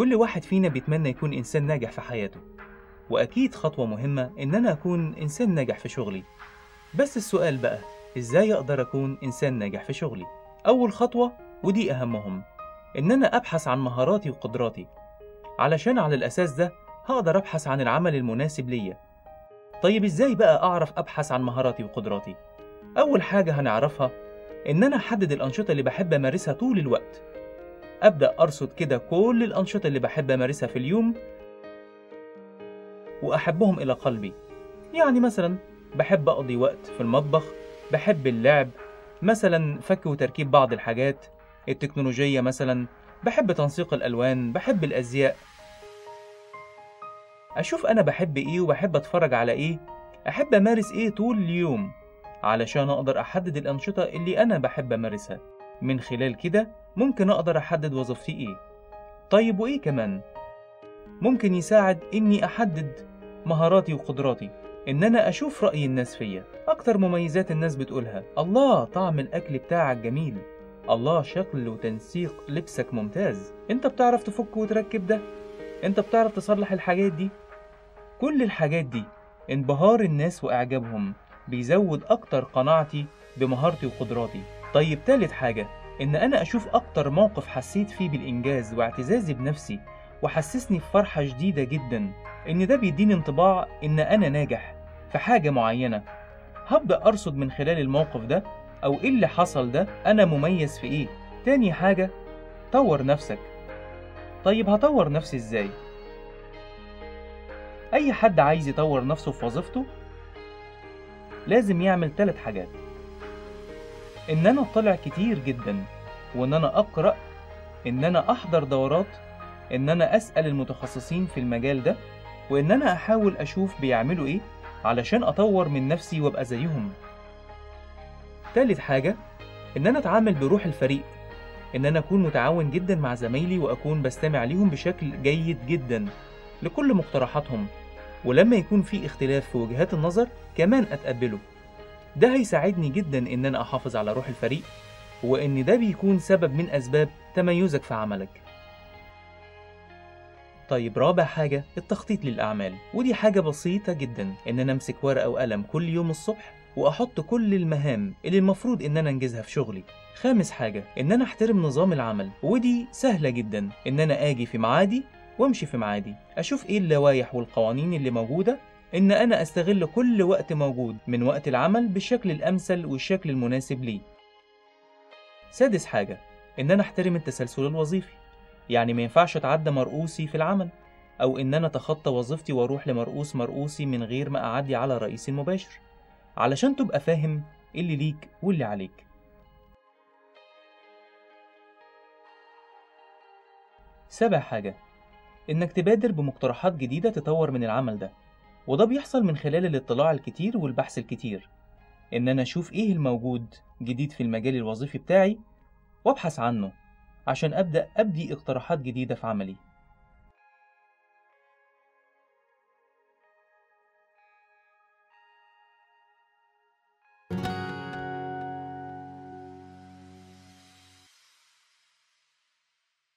كل واحد فينا بيتمنى يكون إنسان ناجح في حياته. وأكيد خطوة مهمة إن أنا أكون إنسان ناجح في شغلي. بس السؤال بقى إزاي أقدر أكون إنسان ناجح في شغلي؟ أول خطوة ودي أهمهم إن أنا أبحث عن مهاراتي وقدراتي. علشان على الأساس ده هقدر أبحث عن العمل المناسب ليا. طيب إزاي بقى أعرف أبحث عن مهاراتي وقدراتي؟ أول حاجة هنعرفها إن أنا أحدد الأنشطة اللي بحب أمارسها طول الوقت. أبدأ أرصد كده كل الأنشطة اللي بحب أمارسها في اليوم وأحبهم إلى قلبي. يعني مثلا بحب أقضي وقت في المطبخ بحب اللعب مثلا فك وتركيب بعض الحاجات التكنولوجية مثلا بحب تنسيق الألوان بحب الأزياء. أشوف أنا بحب إيه وبحب أتفرج على إيه أحب أمارس إيه طول اليوم علشان أقدر أحدد الأنشطة اللي أنا بحب أمارسها. من خلال كده ممكن أقدر أحدد وظيفتي إيه؟ طيب وإيه كمان؟ ممكن يساعد إني أحدد مهاراتي وقدراتي إن أنا أشوف رأي الناس فيا. أكتر مميزات الناس بتقولها الله طعم الأكل بتاعك جميل. الله شكل وتنسيق لبسك ممتاز. أنت بتعرف تفك وتركب ده؟ أنت بتعرف تصلح الحاجات دي؟ كل الحاجات دي انبهار الناس وإعجابهم بيزود أكتر قناعتي بمهارتي وقدراتي. طيب تالت حاجة إن أنا أشوف أكتر موقف حسيت فيه بالإنجاز واعتزازي بنفسي وحسسني بفرحة شديدة جدا إن ده بيديني انطباع إن أنا ناجح في حاجة معينة. هبدأ أرصد من خلال الموقف ده أو إيه اللي حصل ده أنا مميز في إيه؟ تاني حاجة طور نفسك. طيب هطور نفسي إزاي؟ أي حد عايز يطور نفسه في وظيفته لازم يعمل ثلاث حاجات. إن أنا أطلع كتير جدا وإن أنا أقرأ إن أنا أحضر دورات إن أنا أسأل المتخصصين في المجال ده وإن أنا أحاول أشوف بيعملوا إيه علشان أطور من نفسي وأبقى زيهم. تالت حاجة إن أنا أتعامل بروح الفريق إن أنا أكون متعاون جدا مع زمايلي وأكون بستمع ليهم بشكل جيد جدا لكل مقترحاتهم ولما يكون في اختلاف في وجهات النظر كمان أتقبله. ده هيساعدني جدا إن أنا أحافظ على روح الفريق وإن ده بيكون سبب من أسباب تميزك في عملك. طيب رابع حاجة التخطيط للأعمال ودي حاجة بسيطة جدا إن أنا أمسك ورقة وقلم كل يوم الصبح وأحط كل المهام اللي المفروض إن أنا أنجزها في شغلي. خامس حاجة إن أنا أحترم نظام العمل ودي سهلة جدا إن أنا آجي في ميعادي وأمشي في ميعادي أشوف إيه اللوائح والقوانين اللي موجودة إن أنا أستغل كل وقت موجود من وقت العمل بالشكل الأمثل والشكل المناسب ليه سادس حاجة إن أنا أحترم التسلسل الوظيفي. يعني ما ينفعش أتعدى مرؤوسي في العمل أو إن أنا أتخطى وظيفتي وأروح لمرؤوس مرؤوسي من غير ما أعدي على رئيسي المباشر علشان تبقى فاهم اللي ليك واللي عليك. سابع حاجة إنك تبادر بمقترحات جديدة تطور من العمل ده. وده بيحصل من خلال الاطلاع الكتير والبحث الكتير. إن أنا أشوف إيه الموجود جديد في المجال الوظيفي بتاعي وأبحث عنه عشان أبدأ أبدي اقتراحات جديدة في عملي.